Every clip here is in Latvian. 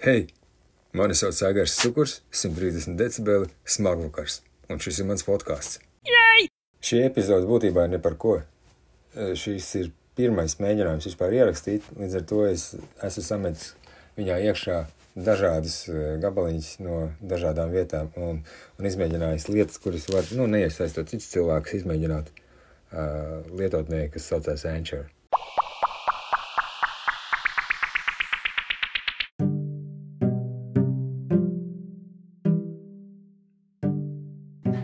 Hei, mani sauc Aigars Cukurs, 130 decibeli, smagvakars, un šis ir mans podkāsts. Šī epizode būtībā ir ne par ko. E, Šis ir pirmais mēģinājums vispār ierakstīt, līdz ar to es esmu sametis viņā iekšā dažādas e, gabaliņas no dažādām vietām un, un izmēģinājis lietas, kuras var, nu, neiesaistot cits cilvēks, izmēģināt uh, lietotnē, kas saucās Anchor.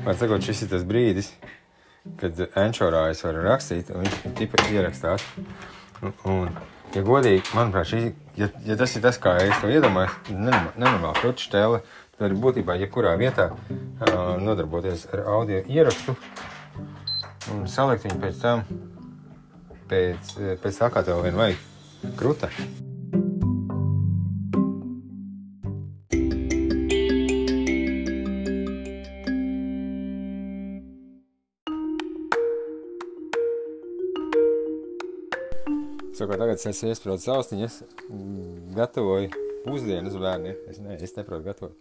Man sakot, šis ir tas brīdis, kad Anchorā es varu rakstīt, un viņš tipa ierakstās. Un, un, ja godīgi, manuprāt, šī, ja, ja tas ir tas, kā es to iedomājos, nenormāli krūtis tēle, tad ir būtībā jebkurā vietā uh, nodarboties ar audio ierakstu un salikt viņu pēc tam, pēc, pēc tā, kā tev vien vajag krūta. Sakot, tagad es iesprūdu austiņas, gatavoju pusdienas bērniem. Es, ne, es neprotu gatavot.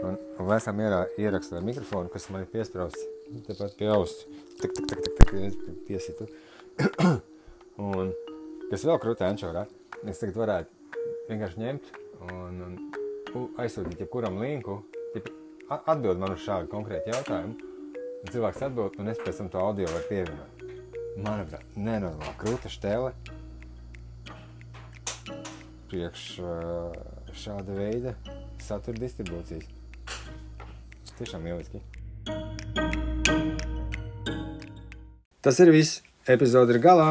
Un, un esam ierakstu ar mikrofonu, kas man ir piesprausts tepat pie auss. Tak, tak, tak, tak, viens piesitu. un kas vēl krūtē ančorā, es tagad varētu vienkārši ņemt un, un aizsūtīt jebkuram linku, jeb, atbild man uz šādu konkrētu jautājumu. Un cilvēks atbild, un es pēc tam to audio varu pievienot. Manuprāt, nenormāli krūta štēle priekš šāda veida satura distribūcijas. Tiešām lieliski. Tas ir viss. Epizode ir galā.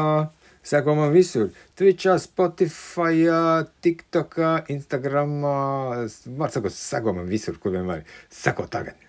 Seko man visur. Twitchā, Spotify, TikTokā, Instagramā. Var sakot, seko man visur, kur vien var. Seko tagad.